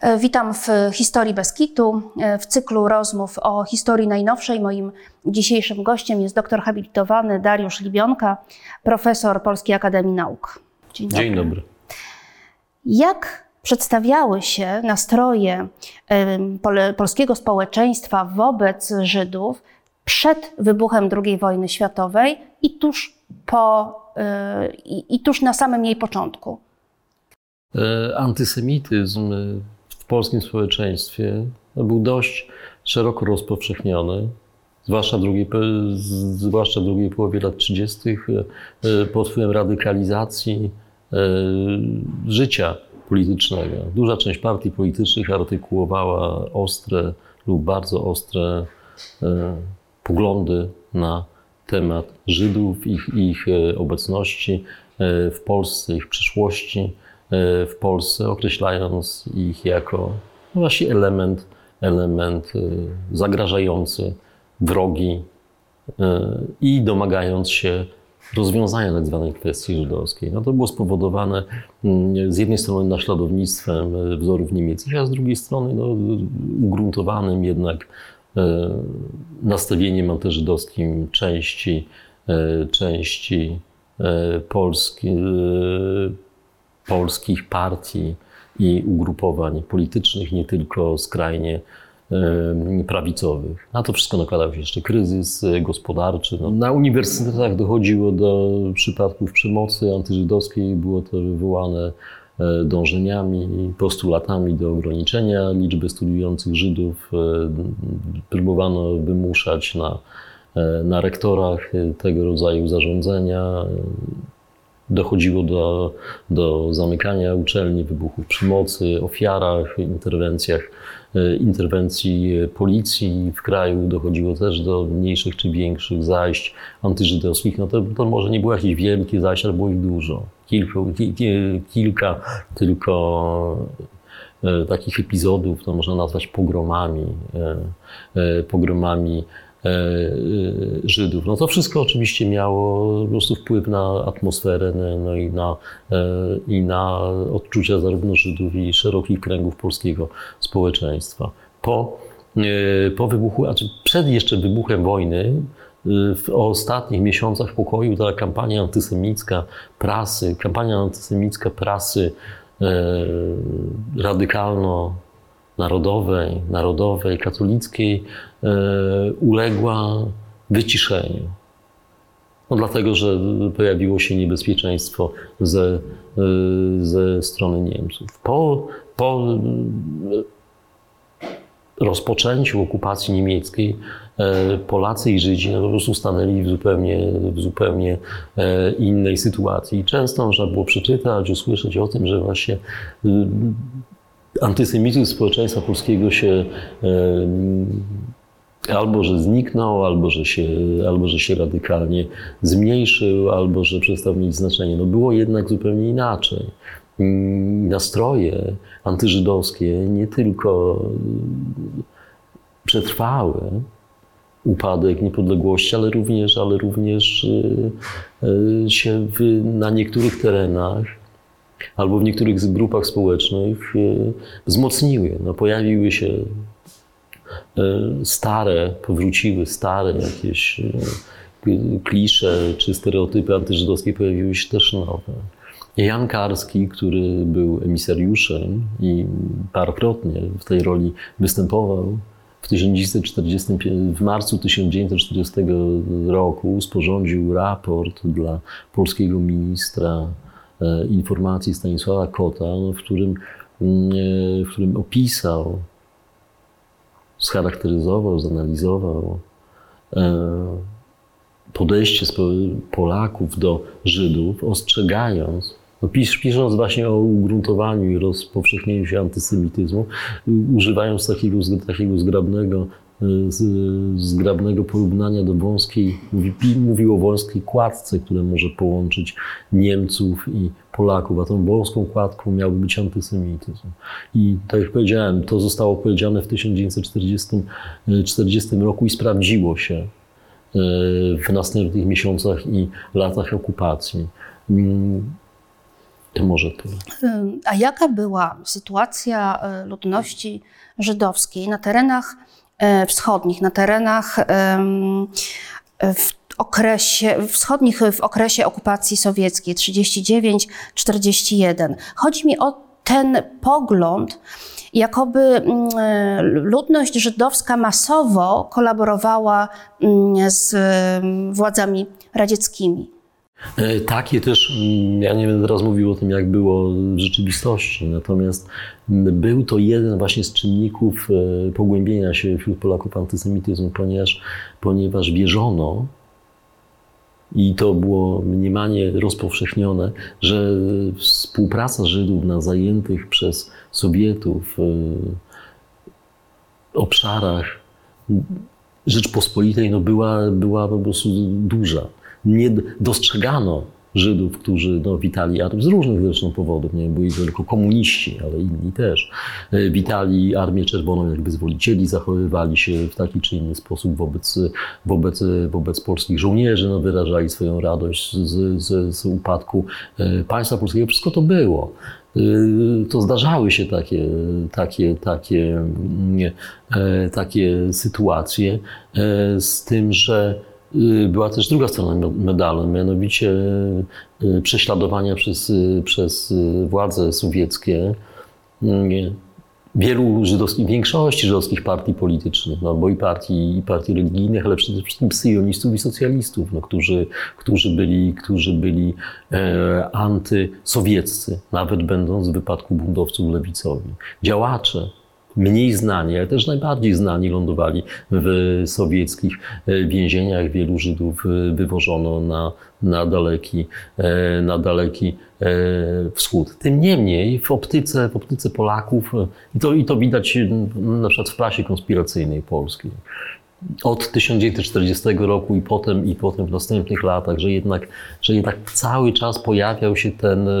E, Witam w Historii Beskitu, e, w cyklu rozmów o historii najnowszej. Moim dzisiejszym gościem jest doktor habilitowany Dariusz Libionka, profesor Polskiej Akademii Nauk. Dzień dobry. Dzień dobry. Jak przedstawiały się nastroje polskiego społeczeństwa wobec Żydów przed wybuchem II wojny światowej i tuż, po, e, i, tuż na samym jej początku? Antysemityzm polskim społeczeństwie był dość szeroko rozpowszechniony, zwłaszcza, drugiej, zwłaszcza w drugiej połowie lat 30. e, pod wpływem radykalizacji e, życia politycznego. Duża część partii politycznych artykułowała ostre lub bardzo ostre e, poglądy na temat Żydów, ich, ich obecności w Polsce, ich przyszłości w Polsce, określając ich jako no właśnie element, element e, zagrażający, wrogi e, i domagając się rozwiązania tak zwanej kwestii żydowskiej. No to było spowodowane mm, z jednej strony naśladownictwem wzorów niemieckich, a z drugiej strony no, ugruntowanym jednak nastawieniem antyżydowskim części, części Polski, polskich partii i ugrupowań politycznych, nie tylko skrajnie prawicowych. Na to wszystko nakładał się jeszcze kryzys e, gospodarczy. No, na uniwersytetach dochodziło do przypadków przemocy antyżydowskiej, było to wywołane e, dążeniami, postulatami do ograniczenia liczby studiujących Żydów. E, Próbowano wymuszać na, na rektorach tego rodzaju zarządzenia. Dochodziło do, do zamykania uczelni, wybuchów przemocy, ofiarach, interwencjach, e, interwencji policji w kraju. Dochodziło też do mniejszych czy większych zajść antyżydowskich. No to, to może nie było jakieś wielkie zajście, ale było ich dużo. Kilku, ki, ki, kilka tylko e, takich epizodów, to można nazwać pogromami, e, pogromami Żydów. No to wszystko oczywiście miało po prostu wpływ na atmosferę no, no i, na, e, i na odczucia zarówno Żydów i szerokich kręgów polskiego społeczeństwa. Po, e, po wybuchu, a czy przed jeszcze wybuchem wojny, e, w ostatnich miesiącach pokoju ta kampania antysemicka prasy, kampania antysemicka prasy e, radykalno narodowej, narodowej, katolickiej e, uległa wyciszeniu. No dlatego, że pojawiło się niebezpieczeństwo ze, e, ze strony Niemców. Po, po e, rozpoczęciu okupacji niemieckiej e, Polacy i Żydzi no, po prostu stanęli w zupełnie, w zupełnie e, innej sytuacji. Często można było przeczytać, usłyszeć o tym, że właśnie antysemityzm społeczeństwa polskiego się e, albo że zniknął, albo że, się, albo że się radykalnie zmniejszył, albo że przestał mieć znaczenie. No było jednak zupełnie inaczej. Mm, Nastroje antyżydowskie nie tylko przetrwały upadek niepodległości, ale również, ale również e, e, się w, na niektórych terenach albo w niektórych grupach społecznych e, wzmocniły. No, pojawiły się stare, powróciły stare jakieś e, klisze czy stereotypy antyżydowskie, pojawiły się też nowe. Jan Karski, który był emisariuszem i parokrotnie w tej roli występował, w, 1945, w marcu 1940 roku sporządził raport dla polskiego ministra e, informacji Stanisława Kota, no, w, którym, mm, e, w którym opisał, scharakteryzował, zanalizował e, podejście Polaków do Żydów, ostrzegając, no pis, pisząc właśnie o ugruntowaniu i rozpowszechnieniu się antysemityzmu, używając takiego, takiego zgrabnego, z, zgrabnego porównania do wąskiej, mówi, mówił o wąskiej kładce, która może połączyć Niemców i Polaków, a tą wąską kładką miałby być antysemityzm. I tak jak powiedziałem, to zostało powiedziane w 1940 40 roku i sprawdziło się w następnych miesiącach i latach okupacji. Mm, To może tyle. A jaka była sytuacja e, ludności żydowskiej na terenach e, wschodnich, na terenach w okresie, wschodnich w okresie okupacji sowieckiej 39-41? Chodzi mi o ten pogląd, jakoby mm, e, ludność żydowska masowo kolaborowała mm, z władzami radzieckimi. E, Takie też, mm, ja nie będę teraz mówił o tym, jak było w rzeczywistości, natomiast mm, był to jeden właśnie z czynników e, pogłębienia się wśród Polaków antysemityzmu, ponieważ, ponieważ wierzono, i to było mniemanie rozpowszechnione, że współpraca Żydów na zajętych przez Sowietów e, obszarach Rzeczpospolitej no była, była po prostu duża. Nie dostrzegano Żydów, którzy no, witali armię, z różnych zresztą powodów, nie byli to tylko komuniści, ale inni też, e, witali Armię Czerwoną jak wyzwolicieli, zachowywali się w taki czy inny sposób wobec, wobec, wobec polskich żołnierzy, no, wyrażali swoją radość z, z, z upadku e, państwa polskiego. Wszystko to było. Y, to zdarzały się takie, takie, takie, mm, e, takie sytuacje, e, z tym, że była też druga strona medalu, mianowicie y, prześladowania przez, przez władze sowieckie wielu żydowskich, większości żydowskich partii politycznych, no, bo i partii, i partii religijnych, ale przede wszystkim syjonistów i socjalistów, no, którzy, którzy byli, którzy byli e, antysowieccy, nawet będąc w wypadku buntowców lewicowi. Działacze, mniej znani, ale też najbardziej znani lądowali w sowieckich e, więzieniach. Wielu Żydów e, wywożono na, na, daleki, e, na daleki wschód. Tym niemniej w optyce, w optyce Polaków, i to, i to widać na przykład w prasie konspiracyjnej polskiej, od 1940 roku i potem, i potem w następnych latach, że jednak, że jednak cały czas pojawiał się ten e,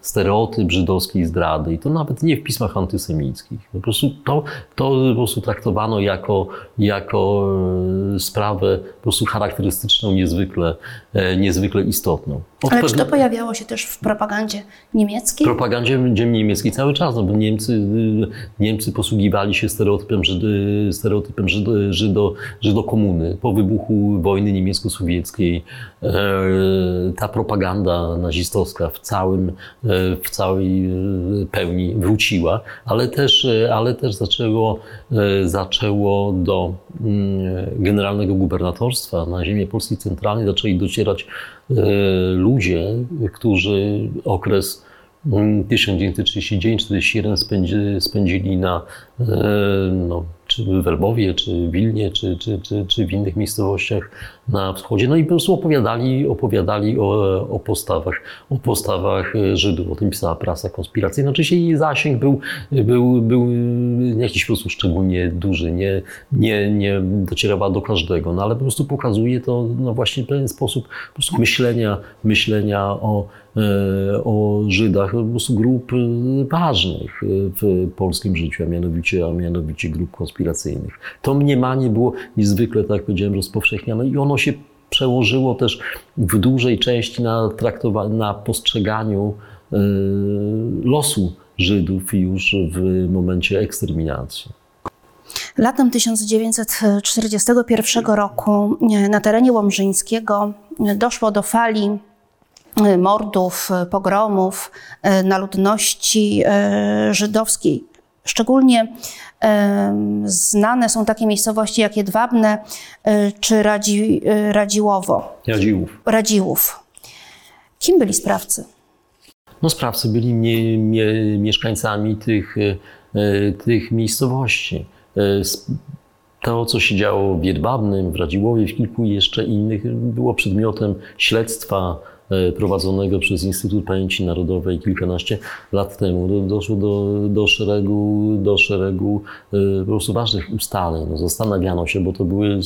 stereotyp żydowskiej zdrady i to nawet nie w pismach antysemickich. Po prostu to, to po prostu traktowano jako, jako e, sprawę po prostu charakterystyczną, niezwykle, e, niezwykle istotną. Od Ale czy to pojawiało się też w propagandzie niemieckiej? propagandzie dziem niemieckiej cały czas, no bo Niemcy, y, Niemcy posługiwali się stereotypem, Żydy, stereotypem Żydo, Żydo, Żydokomuny. Po wybuchu wojny niemiecko-sowieckiej e, ta propaganda nazistowska w, całym, e, w całej e, pełni wróciła, ale też, ale też zaczęło, zaczęło do mm, generalnego gubernatorstwa na ziemię Polski Centralnej zaczęli docierać ludzie, którzy okres mm, 1939-1941 spędzi, spędzili na, e, no, czy w Lwowie, czy w Wilnie, czy, czy, czy, czy w innych miejscowościach na wschodzie. No i po prostu opowiadali, opowiadali o, o, postawach, o postawach e, Żydów. O tym pisała prasa konspiracyjna. Oczywiście jej zasięg był, był, był jakiś sposób szczególnie duży. Nie, nie, nie docierała do każdego, no ale po prostu pokazuje to no właśnie pewien sposób po prostu myślenia, myślenia o, e, o Żydach, po prostu grup e, ważnych w polskim życiu, a mianowicie, a mianowicie grup konspiracyjnych. To mniemanie było niezwykle, tak jak powiedziałem, rozpowszechniane i ono się przełożyło też w dużej części na, traktowa- na postrzeganiu e, losu Żydów już w momencie eksterminacji. Latem 1941 roku e, na terenie Łomżyńskiego e, doszło do fali mordów, pogromów na ludności żydowskiej. Szczególnie znane są takie miejscowości jak Jedwabne e, czy Radzi, e, Radziłowo, Radziłów. Radziłów. Kim byli sprawcy? No, sprawcy byli mie, mie, mieszkańcami tych, e, tych miejscowości. To, co się działo w Jedwabnym, w Radziłowie, w kilku jeszcze innych, było przedmiotem śledztwa prowadzonego przez Instytut Pamięci Narodowej kilkanaście lat temu. Do, doszło do, do szeregu, do szeregu e, po prostu ważnych ustaleń. No, zastanawiano się, bo to były e,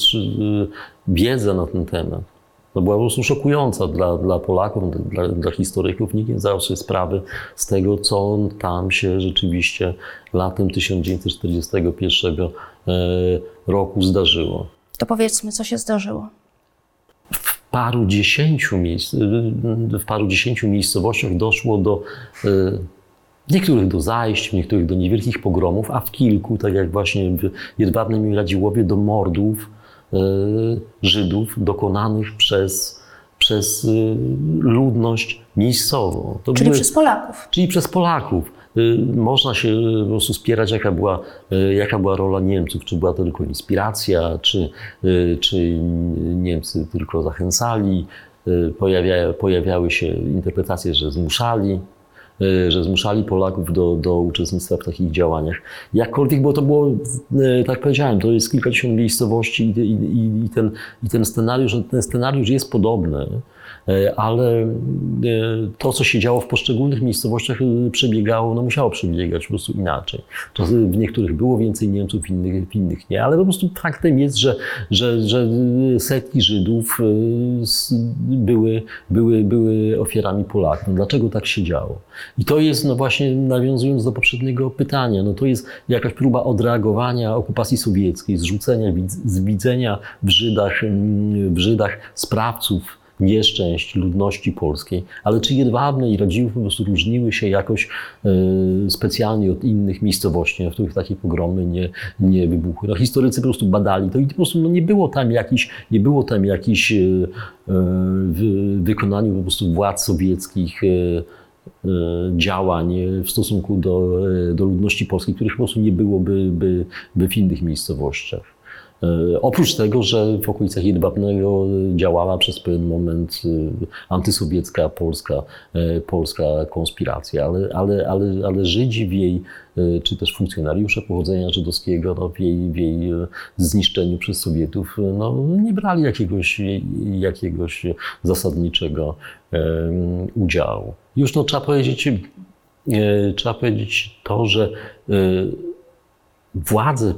wiedza na ten temat no była po prostu szokująca dla, dla Polaków, dla, dla historyków. Nikt nie zdawał sobie sprawy z tego, co tam się rzeczywiście latem 1941 e, roku zdarzyło. To powiedzmy, co się zdarzyło. Paru dziesięciu miejsc, w paru dziesięciu miejscowościach doszło do w niektórych do zajść, w niektórych do niewielkich pogromów, a w kilku, tak jak właśnie w Jedwabnym i Radziłowie, do mordów Żydów dokonanych przez, przez ludność miejscową. To czyli były, przez Polaków. Czyli przez Polaków. Można się po prostu spierać, jaka była, jaka była rola Niemców. Czy była to tylko inspiracja, czy, czy Niemcy tylko zachęcali. Pojawia, pojawiały się interpretacje, że zmuszali że zmuszali Polaków do, do uczestnictwa w takich działaniach. Jakkolwiek, bo to było, tak powiedziałem, to jest kilkadziesiąt miejscowości i, i, i, ten, i ten scenariusz, ten scenariusz jest podobny. E, ale e, to, co się działo w poszczególnych miejscowościach, e, przebiegało, no musiało przebiegać po prostu inaczej. To w niektórych było więcej Niemców, w innych, w innych nie, ale po prostu faktem jest, że, że, że setki Żydów były, były, były ofiarami Polaków. No dlaczego tak się działo? I to jest, no właśnie nawiązując do poprzedniego pytania, no to jest jakaś próba odreagowania okupacji sowieckiej, zrzucenia z widzenia w Żydach, w Żydach sprawców, nieszczęść ludności polskiej, ale czy Jedwabne i Radziłów po prostu różniły się jakoś e, specjalnie od innych miejscowości, w których takie pogromy nie, nie wybuchły. No, historycy po prostu badali to i po prostu no, nie było tam jakiś, nie było tam jakiś e, e, w wykonaniu po prostu władz sowieckich działań w stosunku do, do ludności polskiej, których po prostu nie byłoby by, by w innych miejscowościach. E, oprócz tego, że w okolicach Jedwabnego działała przez pewien moment e, antysowiecka polska, e, polska konspiracja, ale, ale, ale, ale Żydzi w jej, czy też funkcjonariusze pochodzenia żydowskiego no, w, jej, w jej zniszczeniu przez Sowietów no, nie brali jakiegoś, jakiegoś zasadniczego udziału. Już no, trzeba powiedzieć, trzeba powiedzieć to, że władze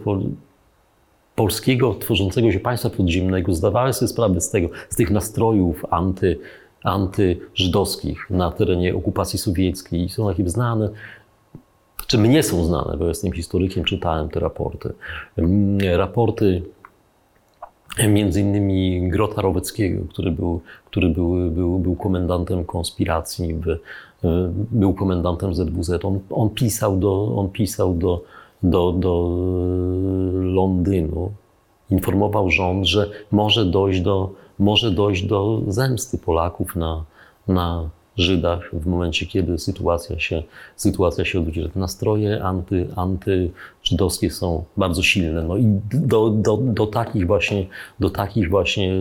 polskiego tworzącego się państwa podziemnego zdawały sobie sprawę z tego, z tych nastrojów anty, antyżydowskich na terenie okupacji sowieckiej. Są takie znane, czy mnie są znane, bo jestem historykiem, czytałem te raporty. Mm, raporty między innymi Grota Roweckiego, który był, który był, był, był komendantem konspiracji, w, był komendantem ZWZ. On, on pisał do, on pisał do do, do Londynu, informował rząd, że może dojść do, może dojść do zemsty Polaków na, na Żydach w momencie, kiedy sytuacja się, sytuacja się odwróci. Nastroje anty, antyżydowskie są bardzo silne. No i do, do, do takich właśnie, do takich właśnie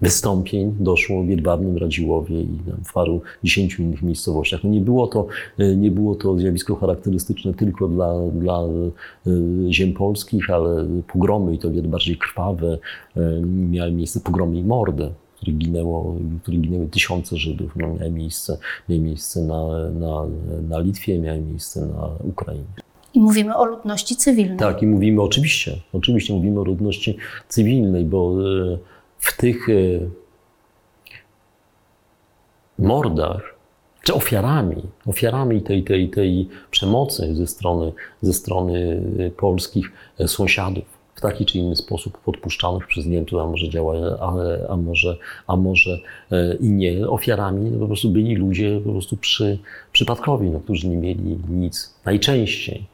wystąpień doszło w Jedwabnym, Radziłowie i w paru dziesięciu innych miejscowościach. No nie, było to, e, nie było to zjawisko charakterystyczne tylko dla, dla e, ziem polskich, ale pogromy i to wiele bardziej krwawe e, miały miejsce, pogromy i mordy w których, ginęło, których ginęły tysiące Żydów, no, miały miejsce, miały miejsce na, na, na Litwie, miały miejsce na Ukrainie. I mówimy o ludności cywilnej. Tak, i mówimy oczywiście, oczywiście mówimy o ludności cywilnej, bo w tych e, mordach, czy ofiarami, ofiarami tej, tej, tej przemocy ze strony, ze strony e, polskich e, sąsiadów, w taki czy inny sposób podpuszczanych przez Niemców, a może działają, a, a, może, a może i nie. Ofiarami no po prostu byli ludzie po prostu przy, przypadkowi, no, którzy nie mieli nic. Najczęściej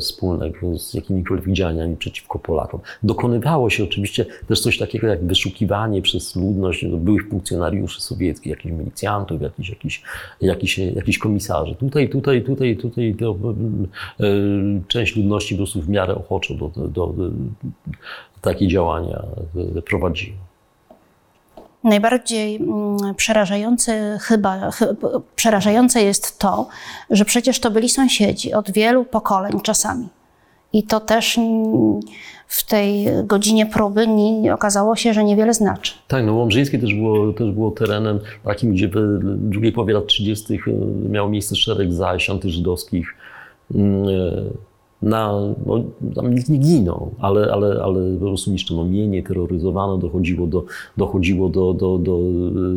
wspólnego z jakimikolwiek działaniami przeciwko Polakom. Dokonywało się oczywiście też coś takiego jak wyszukiwanie przez ludność byłych funkcjonariuszy sowieckich, jakichś milicjantów, jakichś, jakichś, jakichś, jakichś komisarzy. Tutaj, tutaj, tutaj, tutaj to, e, część ludności po prostu w miarę ochoczo do, do, do, do takie działania prowadziła. Najbardziej mm, przerażające chyba, przerażające jest to, że przecież to byli sąsiedzi od wielu pokoleń czasami. I to też w tej godzinie próby nie, okazało się, że niewiele znaczy. Tak, no Łomżyńskie też było, też było terenem takim, gdzie w drugiej połowie lat 30. E, miał miejsce szereg zajść antyżydowskich mm, e, na, no, tam nikt nie ginął, ale, ale, ale po prostu niszczono mienie, terroryzowano, dochodziło do, dochodziło do, do, do,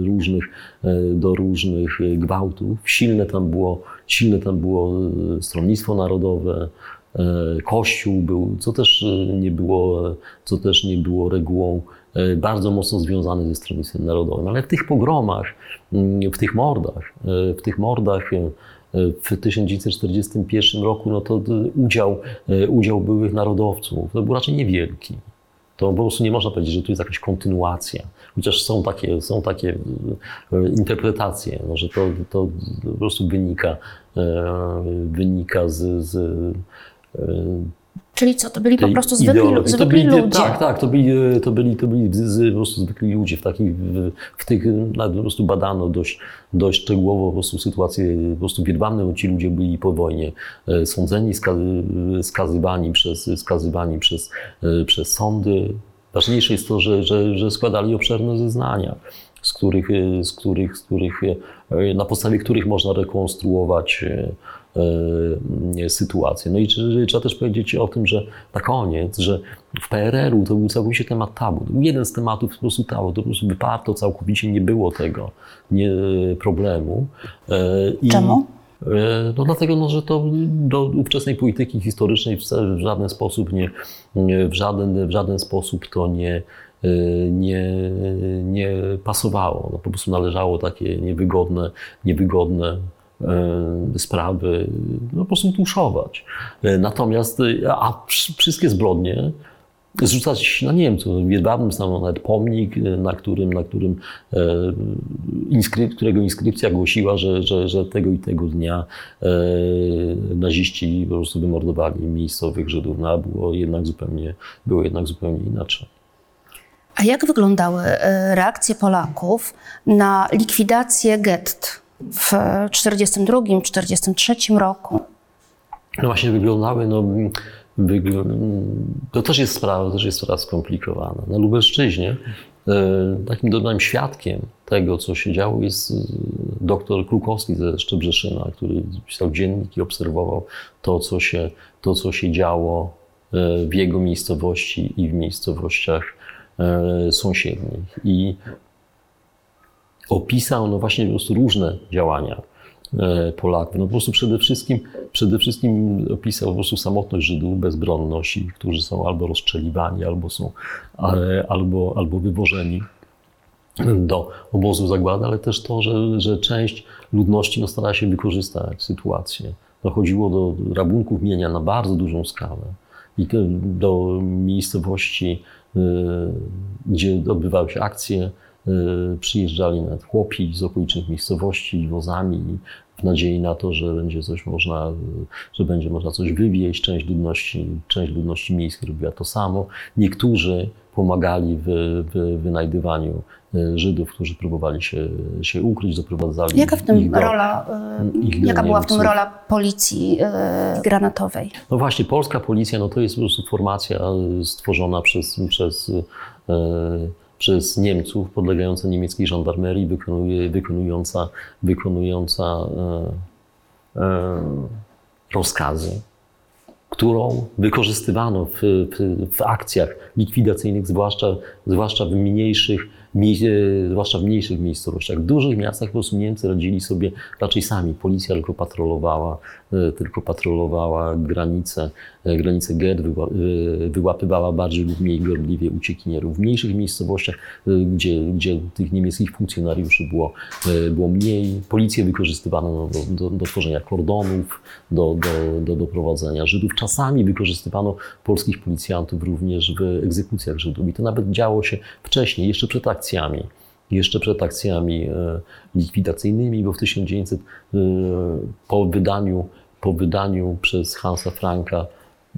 różnych, e, do różnych gwałtów. Silne tam było, silne tam było e, stronnictwo narodowe, e, Kościół był, co też nie było, co też nie było regułą, e, bardzo mocno związany ze stronnictwem narodowym. Ale w tych pogromach, mm, w tych mordach, e, w tych mordach e, w 1941 roku, no to e, udział, e, udział byłych narodowców to był raczej niewielki. To po prostu nie można powiedzieć, że tu jest jakaś kontynuacja. Chociaż są takie, są takie e, interpretacje, no, że to, to po prostu wynika, wynika z, z Czyli co, to byli po prostu zwykli, ideologii. Zwykli byli, ludzie. Tak, tak, to byli, to byli, to byli po prostu zwykli ludzie. W, takich, w, tych nawet po prostu badano dość, dość szczegółowo po prostu sytuację po prostu w Jedwabnem. Ci ludzie byli po wojnie e, sądzeni, ska, skazywani, przez, skazywani przez, e, przez sądy. Ważniejsze jest to, że, że, że składali obszerne zeznania, z których, e, z których, z których, e, na podstawie których można rekonstruować e, e, sytuację. No i trzeba też powiedzieć o tym, że na koniec, że w PRL-u to był całkowicie temat tabu. To był jeden z tematów po prostu tabu. To po prostu wyparto całkowicie, nie było tego nie, problemu. E, i- Czemu? E, No dlatego, no, że to do ówczesnej polityki historycznej w żaden sposób nie, w żaden, w żaden sposób to nie, e, nie, nie pasowało. No, po prostu należało takie niewygodne, niewygodne e, sprawy no, po prostu tuszować. E, Natomiast, e, a wsz- wszystkie zbrodnie zrzucać na Niemców. W Jedwabnym stanął nawet pomnik, e, na którym, na którym e, inskryp, którego inskrypcja głosiła, że, że, że tego i tego dnia e, naziści po prostu wymordowali miejscowych Żydów. No, było jednak zupełnie, było jednak zupełnie inaczej. A jak wyglądały e, reakcje Polaków na likwidację gett w 1942-1943 roku? No właśnie wyglądały, no, wygl... to też jest sprawa, to też jest sprawa skomplikowana. Na Lubelszczyźnie e, takim dobrym świadkiem tego, co się działo, jest e, doktor Krukowski ze Szczebrzeszyna, który pisał dziennik i obserwował to, co się, to, co się działo e, w jego miejscowości i w miejscowościach sąsiednich. I opisał no właśnie po prostu różne działania e, Polaków. No po prostu przede wszystkim, przede wszystkim opisał po prostu samotność Żydów, bezbronność, którzy są albo rozstrzeliwani, albo są e, albo, albo wywożeni do obozu zagłady, ale też to, że, że część ludności no, starała się wykorzystać sytuację. Dochodziło do rabunków mienia na bardzo dużą skalę i do miejscowości, y, gdzie odbywały się akcje, przyjeżdżali nawet chłopi z okolicznych miejscowości wozami w nadziei na to, że będzie coś można, y, że będzie można coś wywieźć. Część ludności, część ludności miejskiej robiła to samo. Niektórzy pomagali w, w wynajdywaniu y, Żydów, którzy próbowali się, się ukryć, doprowadzali Jaka w ich tym do, rola, ich do jaka była w tym rola policji granatowej? No właśnie, polska policja no to jest po prostu formacja y, stworzona przez, przez, y, przez Niemców, podlegająca niemieckiej żandarmerii, wykonuje, wykonująca, wykonująca e, e, rozkazy, którą wykorzystywano w, w, w akcjach likwidacyjnych, zwłaszcza, zwłaszcza w mniejszych e, zwłaszcza w mniejszych miejscowościach. W dużych miastach po prostu Niemcy radzili sobie raczej sami. Policja tylko patrolowała, tylko patrolowała granice, e, granice wyła- e, wyłapywała bardziej lub mniej gorliwie uciekinierów. W mniejszych miejscowościach, gdzie, gdzie tych niemieckich funkcjonariuszy było, było mniej, policję wykorzystywano do, do, do tworzenia kordonów, do, do, do doprowadzenia Żydów. Czasami wykorzystywano polskich policjantów również w egzekucjach Żydów. I to nawet działo się wcześniej, jeszcze przed akcjami. Jeszcze przed akcjami e, likwidacyjnymi, bo w 1900 e, po wydaniu, po wydaniu przez Hansa Franka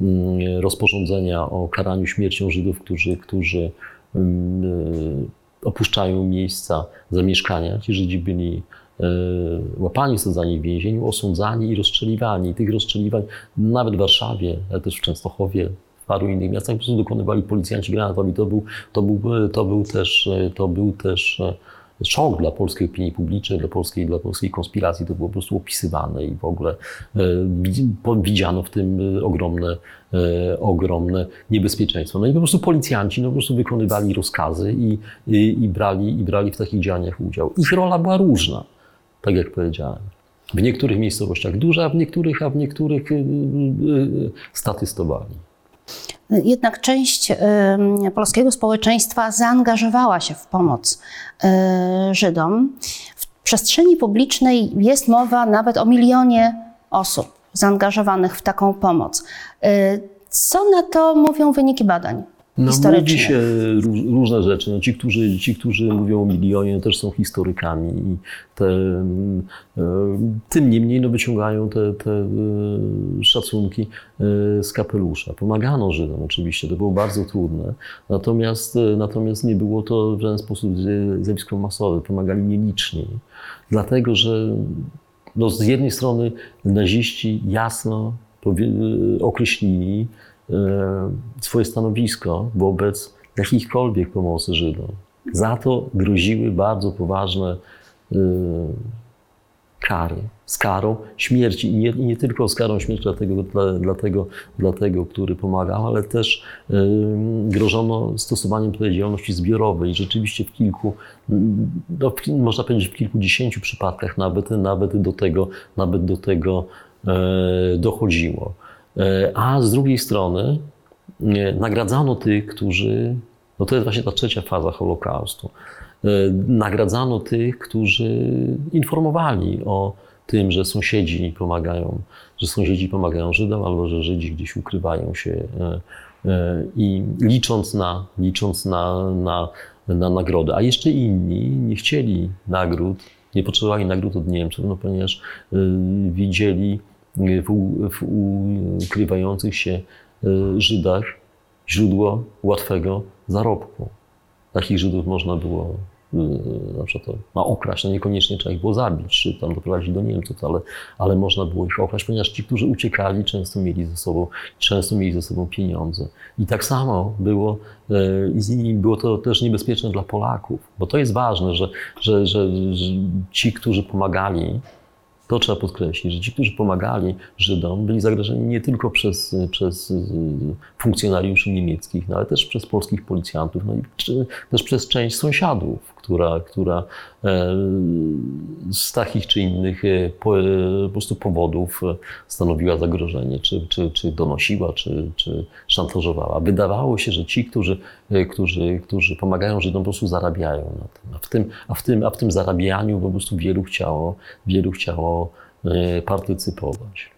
mm, rozporządzenia o karaniu śmiercią Żydów, którzy, którzy mm, e, opuszczają miejsca zamieszkania. Ci Żydzi byli łapani, sadzani w więzieniu, osądzani i rozstrzeliwani. Tych rozstrzeliwań nawet w Warszawie, ale też w Częstochowie, w paru innych miastach po prostu dokonywali policjanci granatowi. To był, to był, to był, też, to był też e, szok dla polskiej opinii publicznej, dla polskiej, dla polskiej konspiracji. To było po prostu opisywane i w ogóle e, widziano w tym e, ogromne, ogromne niebezpieczeństwo. No i po prostu policjanci no, po prostu wykonywali rozkazy i, i, i, brali, i brali w takich działaniach udział. Ich rola była różna, tak jak powiedziałem. W niektórych miejscowościach duża, a w niektórych, a w niektórych statystowali. Jednak część polskiego społeczeństwa zaangażowała się w pomoc Żydom. W przestrzeni publicznej jest mowa nawet o milionie osób zaangażowanych w taką pomoc. Co na to mówią wyniki badań? No, mówi się różne rzeczy. No, ci, którzy, ci, którzy mówią o milionie, też są historykami i te, e, tym niemniej no, wyciągają te, te e, szacunki e, z kapelusza. Pomagano Żydom oczywiście, to było bardzo trudne, natomiast, natomiast nie było to w żaden sposób zjawisko masowe. Pomagali nieliczni, dlatego że no, z jednej strony naziści jasno określili, swoje stanowisko wobec jakichkolwiek pomocy Żydom. Za to groziły bardzo poważne e, kary, z karą śmierci i nie, nie tylko z karą śmierci dla tego, dla, dla, tego, dla tego, który pomagał, ale też y, grożono stosowaniem odpowiedzialności zbiorowej. I rzeczywiście w kilku, no, można powiedzieć w kilkudziesięciu przypadkach nawet, nawet do tego, nawet do tego dochodziło. E, a z drugiej strony e, nagradzano tych, którzy, no to jest właśnie ta trzecia faza Holokaustu, e, nagradzano tych, którzy informowali o tym, że sąsiedzi pomagają, że sąsiedzi pomagają Żydom, albo że Żydzi gdzieś ukrywają się i licząc na, licząc na, na, na nagrodę. A jeszcze inni nie chcieli nagród, nie potrzebowali nagród od Niemców, no ponieważ widzieli w, w ukrywających się e, Żydach źródło łatwego zarobku. Takich Żydów można było e, na przykład okraść, no niekoniecznie trzeba ich było zabić, czy tam doprowadzić do Niemców, ale, ale można było ich okraść, ponieważ ci, którzy uciekali, często mieli ze sobą, często mieli ze sobą pieniądze. I tak samo było, e, i było to też niebezpieczne dla Polaków, bo to jest ważne, że, że, że, że ci, którzy pomagali to trzeba podkreślić, że ci, którzy pomagali Żydom, byli zagrożeni nie tylko przez, przez funkcjonariuszy niemieckich, no, ale też przez polskich policjantów, no i też przez część sąsiadów, która, która e, z takich czy innych e, po, e, po prostu powodów stanowiła zagrożenie, czy, czy, czy donosiła, czy, czy szantażowała. Wydawało się, że ci, którzy, którzy, którzy pomagają Żydom, po prostu zarabiają na tym. A w tym, a w tym, a w tym zarabianiu po prostu wielu chciało, wielu chciało partycypować.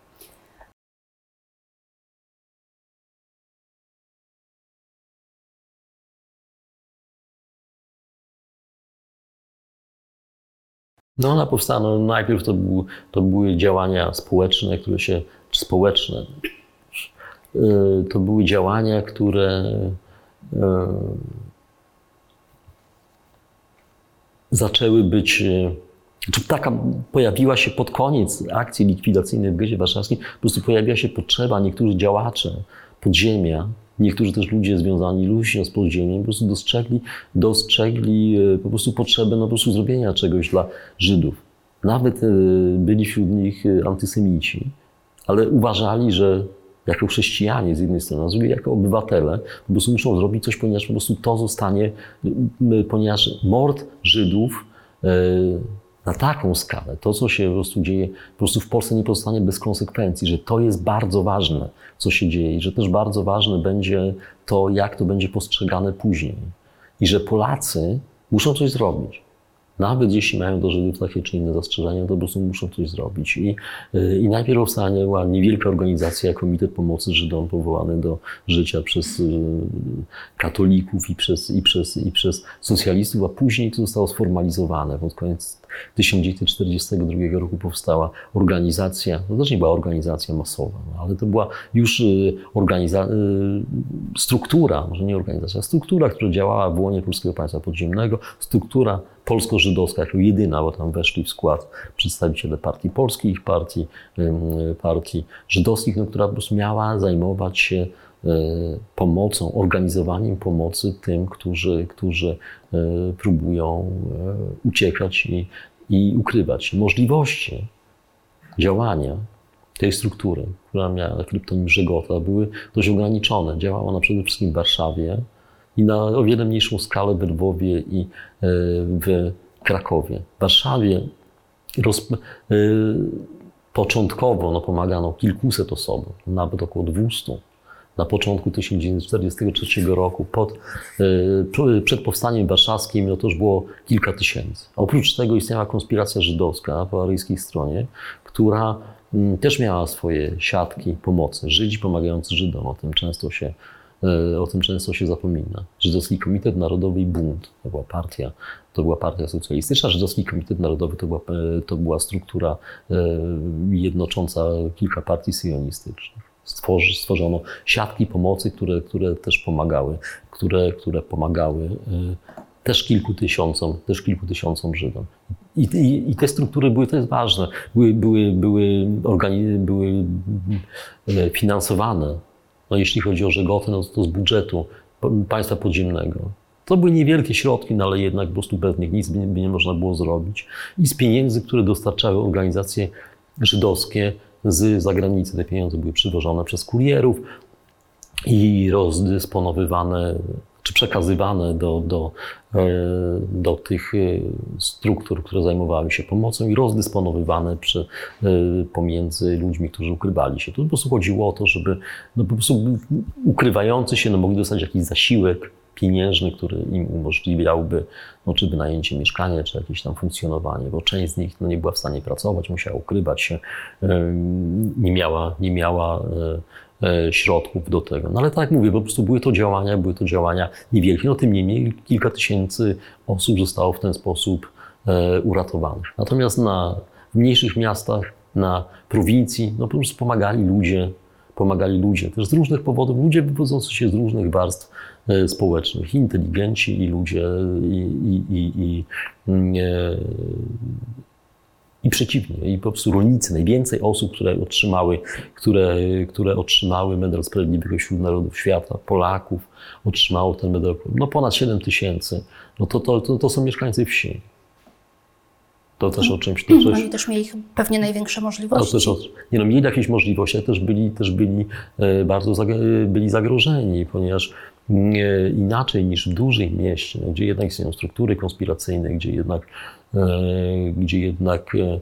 No ona powstała, no najpierw to, był, to były działania społeczne, które się, społeczne, y, to były działania, które y, zaczęły być, czy taka pojawiła się pod koniec akcji likwidacyjnej w Gezie Warszawskim, po prostu pojawiła się potrzeba, niektórzy działacze podziemia, niektórzy też ludzie związani luźno z podziemiem po prostu dostrzegli, dostrzegli e, po prostu potrzebę no, po prostu zrobienia czegoś dla Żydów. Nawet e, byli wśród nich e, antysemici, ale uważali, że jako chrześcijanie z jednej strony, a z drugiej jako obywatele po prostu muszą zrobić coś, ponieważ po prostu to zostanie, ponieważ mord Żydów na taką skalę, to co się po prostu dzieje, po prostu w Polsce nie pozostanie bez konsekwencji, że to jest bardzo ważne, co się dzieje i że też bardzo ważne będzie to, jak to będzie postrzegane później. I że Polacy muszą coś zrobić. Nawet jeśli mają do Żydów takie czy inne zastrzeżenia, to po prostu muszą coś zrobić. I, i najpierw powstała niewielka organizacja, Komitet Pomocy Żydom, powołany do życia przez y, katolików i przez, i przez, i przez socjalistów, a później to zostało sformalizowane. Pod koniec 1942 roku powstała organizacja, to też nie była organizacja masowa, no, ale to była już y, organiza- struktura, może nie organizacja, struktura, która działała w łonie Polskiego Państwa Podziemnego, struktura polsko-żydowska jako jedyna, bo tam weszli w skład przedstawiciele partii polskich, partii, partii żydowskich, no, która po prostu miała zajmować się pomocą, organizowaniem pomocy tym, którzy, którzy e, próbują e, uciekać i, i ukrywać możliwości działania tej struktury, która miała kryptonim Żegota, były dość ograniczone. Działała ona przede wszystkim w Warszawie, i na o wiele mniejszą skalę w Lwowie i w Krakowie. W Warszawie roz, początkowo no, pomagano kilkuset osobom, nawet około 200. na początku 1943 roku, pod, e, przed powstaniem warszawskim, no to już było kilka tysięcy. Oprócz tego istniała konspiracja żydowska po aryjskiej stronie, która mm, też miała swoje siatki pomocy. Żydzi pomagający Żydom, o tym często się, e, o tym często się zapomina. Żydowski Komitet Narodowy i Bunt to była partia, to była partia socjalistyczna. Żydowski Komitet Narodowy to była, e, to była struktura jednocząca kilka partii syjonistycznych stworzy, stworzono siatki pomocy, które, które też pomagały, które, które pomagały y, też kilku tysiącom, też kilku tysiącom Żydom. I, i, I, te struktury były, to jest ważne, były, były, były, były y, finansowane. No, jeśli chodzi o Żegoty, no to z budżetu państwa podziemnego. To były niewielkie środki, no ale jednak po prostu bez nich nic by nie, by nie można było zrobić. I z pieniędzy, które dostarczały organizacje żydowskie, z zagranicy. Te pieniądze były przywożone przez kurierów i rozdysponowywane czy przekazywane do, do, e, do tych e, struktur, które zajmowały się pomocą i rozdysponowywane przy, e, pomiędzy ludźmi, którzy ukrywali się. Tu po prostu chodziło o to, żeby no po prostu ukrywający się no, mogli dostać jakiś zasiłek pieniężny, który im umożliwiałby no, czy wynajęcie mieszkania, czy jakieś tam funkcjonowanie, bo część z nich no, nie była w stanie pracować, musiała ukrywać się, nie miała, nie miała środków do tego. No ale tak jak mówię, po prostu były to działania, były to działania niewielkie, no tym niemniej kilka tysięcy osób zostało w ten sposób e, uratowanych. Natomiast na mniejszych miastach, na prowincji, no po prostu pomagali ludzie, pomagali ludzie, też z różnych powodów, ludzie wywodzący się z różnych warstw E, społecznych, inteligenci i ludzie, i, i, i, i, mm, e, i przeciwnie, i po prostu rolnicy, najwięcej osób, które otrzymały, które, które otrzymały medal Sprawiedliwego wśród narodów świata, Polaków, otrzymało ten medal, no ponad 7 tysięcy, no to, to, to, to są mieszkańcy wsi. To też o czymś. To też, Oni też mieli pewnie największe możliwości. też o, nie no, mieli jakieś możliwości, ale też byli, też byli e, bardzo byli zagrożeni, ponieważ inaczej niż w dużym mieście, no, gdzie jednak są struktury konspiracyjne, gdzie jednak, e, gdzie jednak e,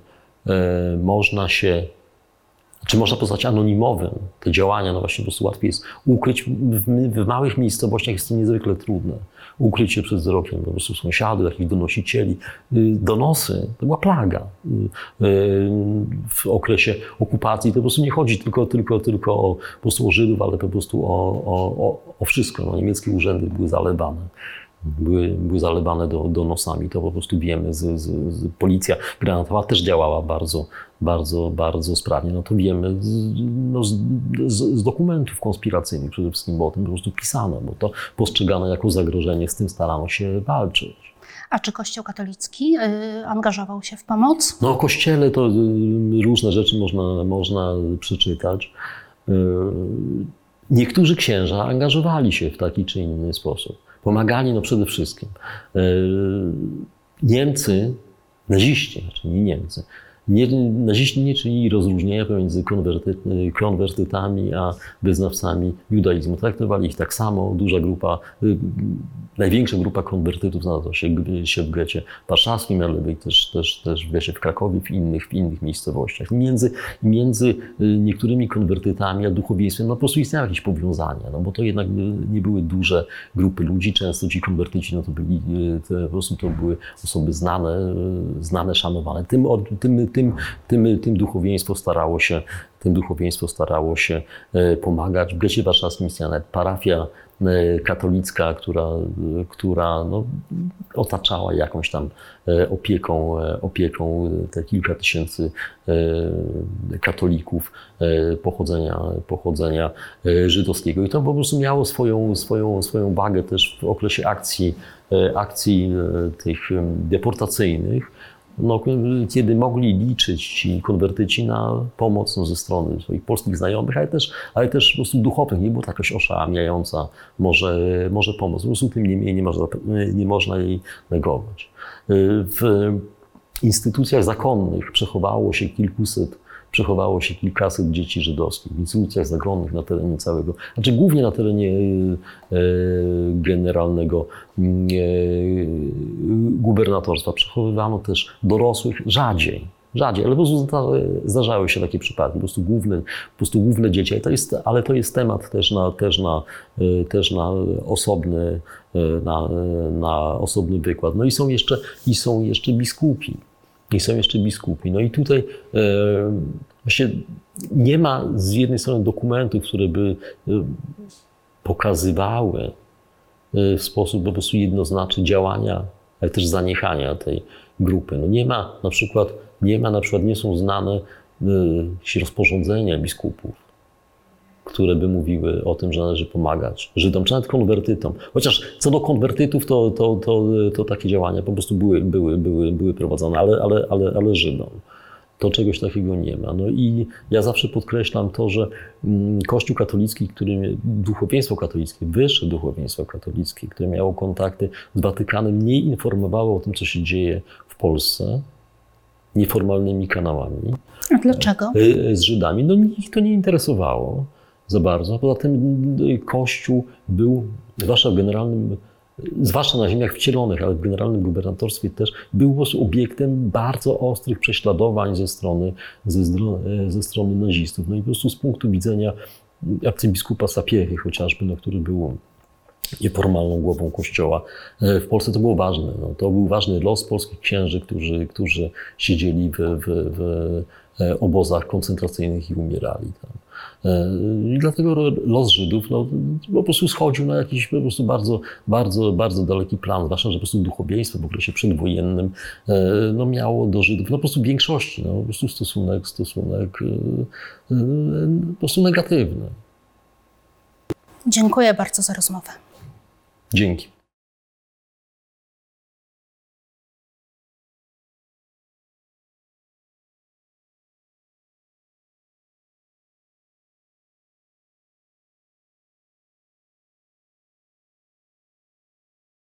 e, można się, czy można poznać anonimowym te działania, no właśnie po prostu łatwiej jest ukryć. W, w małych miejscowościach jest to niezwykle trudne ukryć się przed wzrokiem po prostu sąsiadów, takich donosicieli. Y, donosy to była plaga. Y, y, w okresie okupacji to po prostu nie chodzi tylko, tylko, tylko o, po prostu o Żydów, ale po prostu o, o, o wszystko. No, niemieckie urzędy były zalewane były, były zalewane do, donosami. To po prostu wiemy. Z, z, z, policja granatowa też działała bardzo, bardzo, bardzo sprawnie. No to wiemy z, no z, dokumentów konspiracyjnych przede wszystkim, bo o tym po prostu pisano, bo to postrzegano jako zagrożenie, z tym starano się walczyć. A czy Kościół katolicki y, angażował się w pomoc? No o Kościele to y, różne rzeczy można, można przeczytać. Y, niektórzy księża angażowali się w taki czy inny sposób. Pomagali no przede wszystkim. Niemcy, naziści, znaczy nie Niemcy, nie, naziści nie czynili rozróżnienia pomiędzy konwerty, konwertytami a wyznawcami judaizmu. Traktowali ich tak samo. Duża grupa, y, największa grupa konwertytów znalazła się, się w getcie warszawskim, ale też, też, też w getcie w Krakowie, w innych, w innych miejscowościach. Między, między y, niektórymi konwertytami a duchowieństwem no, po prostu istniały jakieś powiązania, no, bo to jednak nie były duże grupy ludzi. Często ci konwertyci no, to, byli, y, to, po prostu to były osoby znane, znane szanowane. Tym, tym, tym, tym, tym duchowieństwo starało się, tym duchowieństwo starało się e, pomagać. W Getcie Warszawskim istniała parafia e, katolicka, która, która no, otaczała jakąś tam e, opieką, opieką te kilka tysięcy katolików pochodzenia, pochodzenia żydowskiego. I to po prostu miało swoją, swoją, swoją wagę też w okresie akcji, akcji tych deportacyjnych no, kiedy mogli liczyć ci konwertyci na pomoc no, ze strony swoich polskich znajomych, ale też, ale też po prostu duchowych. Nie było to jakaś oszałamiająca może, może pomoc. Po prostu tym niemniej nie można, nie można jej negować. W instytucjach zakonnych przechowało się kilkuset przechowało się kilkaset dzieci żydowskich w instytucjach zagonnych na terenie całego, znaczy głównie na terenie e, generalnego mm, e, gubernatorstwa. Przechowywano też dorosłych rzadziej, Rzadziej, ale po prostu zda- zdarzały się takie przypadki, po prostu główne, po prostu główne dzieci, ale to jest, ale to jest temat też na, też na, też na osobny, na, na osobny wykład. No i są jeszcze, i są jeszcze biskupi. I są jeszcze biskupi. No i tutaj e, właśnie nie ma z jednej strony dokumentów, które by e, pokazywały e, w sposób po prostu jednoznaczny działania, ale też zaniechania tej grupy. No nie ma na przykład, nie ma na przykład, nie są znane jakieś rozporządzenia biskupów, które by mówiły o tym, że należy pomagać Żydom, czy nawet konwertytom. Chociaż co do konwertytów, to, to, to, to takie działania po prostu były, były, były, były prowadzone, ale, ale, ale, ale Żydom. To czegoś takiego nie ma. No i ja zawsze podkreślam to, że mm, Kościół katolicki, który, duchowieństwo katolickie, wyższe duchowieństwo katolickie, które miało kontakty z Watykanem, nie informowało o tym, co się dzieje w Polsce nieformalnymi kanałami A dlaczego? y, z Żydami. No ich to nie interesowało za bardzo. Poza tym y, Kościół był, zwłaszcza w generalnym, zwłaszcza na ziemiach wcielonych, ale w generalnym gubernatorstwie też, był obiektem bardzo ostrych prześladowań ze strony, ze, ze strony nazistów. No i po prostu z punktu widzenia arcybiskupa Sapiechy chociażby, no, który był nieformalną głową kościoła. E, W Polsce to było ważne. No, to był ważny los polskich księży, którzy, którzy siedzieli w, w, w e, obozach koncentracyjnych i umierali tam. E, I dlatego los Żydów no, po prostu schodził na jakiś po prostu bardzo, bardzo, bardzo daleki plan, zwłaszcza, że po prostu duchowieństwo w okresie przedwojennym e, no, miało do Żydów no, po prostu w większości no, po prostu stosunek, stosunek e, po prostu negatywny. Dziękuję bardzo za rozmowę. Dzięki.